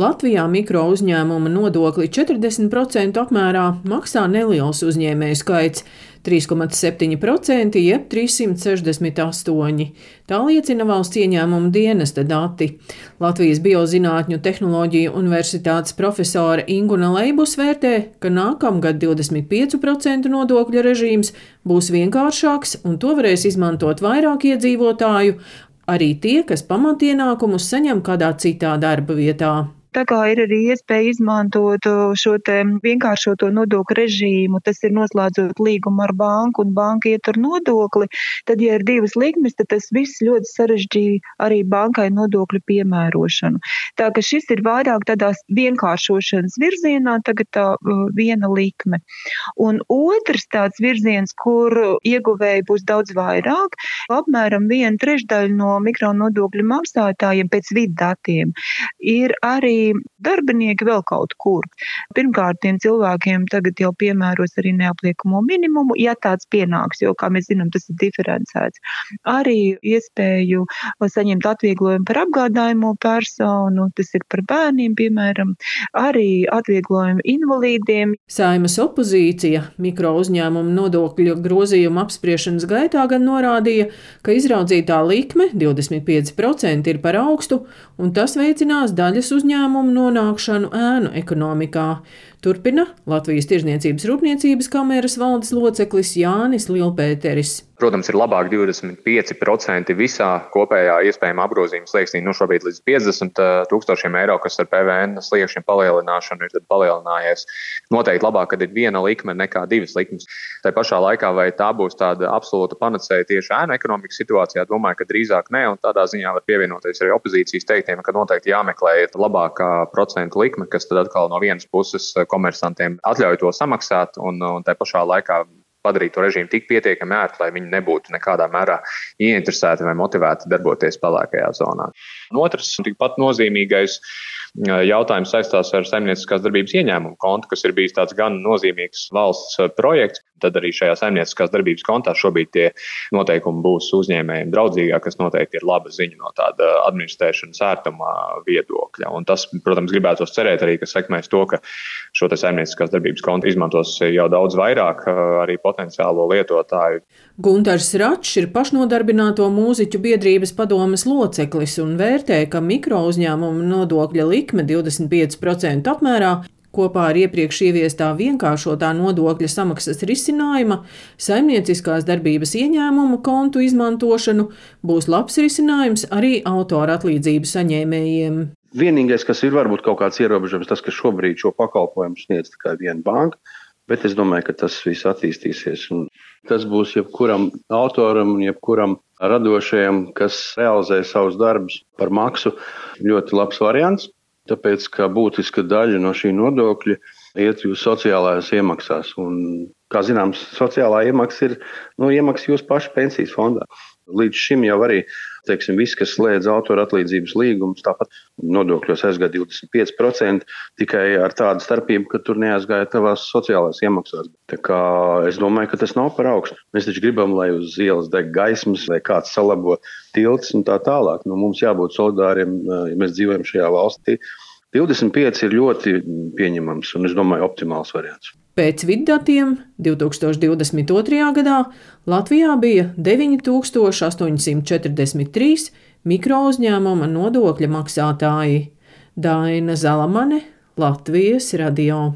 Latvijā mikro uzņēmuma nodokli 40% apmērā maksā neliels uzņēmēju skaits - 3,7% jeb 368. Tā liecina valsts ieņēmuma dienesta dati. Latvijas Biozinātņu tehnoloģiju universitātes profesore Inguna Leibus vērtē, ka nākamgad 25% nodokļu režīms būs vienkāršāks un to varēs izmantot vairāk iedzīvotāju, arī tie, kas pamatienākumus saņem kādā citā darba vietā. Tā kā ir arī iespēja izmantot šo vienkāršoto nodokļu režīmu, tas ir noslēdzot līgumu ar banku un banka ietur nodokli, tad, ja ir divas likmes, tad tas viss ļoti sarežģīja arī bankai nodokļu piemērošanu. Tā ka šis ir vairāk tādās vienkāršošanas virzienā, tagad tā viena likme. Un otrs tāds virziens, kur ieguvēji būs daudz vairāk, apmēram viena trešdaļa no mikronodokļu maksātājiem pēc viddatiem ir arī darbinieki vēl kaut kur. Pirmkārt, tiem cilvēkiem tagad jau piemēros arī neapliekamo minimumu, ja tāds pienāks, jo, kā mēs zinām, tas ir diferencēts. Arī iespēju saņemt atvieglojumu par apgādājumu personu, tas ir par bērniem, piemēram, arī atvieglojumu invalīdiem. Saimas opozīcija mikro uzņēmumu nodokļu grozījuma apspriešanas gaitā gan norādīja, ka izraudzītā likme 25% ir par augstu, un tas veicinās daļas uzņēmumu uzņēmumu nonākšanu ēnu ekonomikā, turpina Latvijas Tirzniecības Rūpniecības kameras valdes loceklis Jānis Lielpēteris. Protams, ir labāk 25% visā kopējā iespējamā apgrozījuma slieksnī, nu šobrīd līdz 50 tūkstošiem eiro, kas ar PVN sliekšņa palielināšanu ir palielinājies. Noteikti labāk, kad ir viena likme nekā divas likmes. Tā pašā laikā, vai tā būs tāda absolūta panacēja tieši ēnu ekonomikas situācijā, domāju, ka drīzāk nē, un tādā ziņā var pievienoties arī opozīcijas teiktiem, ka noteikti jāmeklē labākā procentu likme, kas tad atkal no vienas puses komersantiem atļauj to samaksāt, un, un tā pašā laikā padarīt to režīmu tik pietiekami ērtu, lai viņi nebūtu nekādā mērā ieinteresēti vai motivēti darboties pelēkajā zonā. Un otrs, tikpat nozīmīgais jautājums saistās ar saimnieciskās darbības ieņēmumu kontu, kas ir bijis tāds gan nozīmīgs valsts projekts. Tad arī šajā saimnieciskās darbības kontā šobrīd tie noteikumi būs uzņēmējiem draudzīgāki, kas noteikti ir laba ziņa no tāda administrēšanas ērtuma viedokļa. Un tas, protams, gribētos cerēt arī, ka sekmēs to, ka šo saimnieciskās darbības kontu izmantos jau daudz vairāk arī potenciālo lietotāju. Gunārs Račs ir pašnodarbināto mūziķu biedrības padomes loceklis un vērtē, ka mikro uzņēmumu nodokļa likme 25% apmērā Kopā ar iepriekš ieviestā vienkāršotā nodokļa samaksas risinājuma, saimnieciskās darbības ieņēmuma kontu izmantošanu būs labs risinājums arī autora atlīdzību saņēmējiem. Vienīgais, kas ir varbūt kaut kāds ierobežojums, tas, ka šobrīd šo pakalpojumu sniedz tikai viena banka, bet es domāju, ka tas viss attīstīsies. Tas būs jebkuram autoram un jebkuram radošajam, kas realizē savus darbus par maksu, ļoti labs variants. Tāpēc, ka būtiska daļa no šī nodokļa iet jūsu sociālajās iemaksās. Un, kā zināms, sociālā iemaksa ir nu, iemaksa jūsu pašu pensijas fondā. Līdz šim jau arī teiksim, viss, kas slēdz autora atlīdzības līgumus, tāpat nodokļos aizgāja 25%, tikai ar tādu starpību, ka tur neaizgāja tavās sociālās iemaksās. Es domāju, ka tas nav par augstu. Mēs taču gribam, lai uz ielas deg gaismas, vai kāds salabo tilts un tā tālāk. Nu, mums jābūt solidāriem, ja mēs dzīvojam šajā valstī. 25 ir ļoti pieņemams un, es domāju, optimāls variants. Pēc viddatiem 2022. gadā Latvijā bija 9843 mikrouzņēmuma nodokļa maksātāji. Daina Zalamane, Latvijas radio.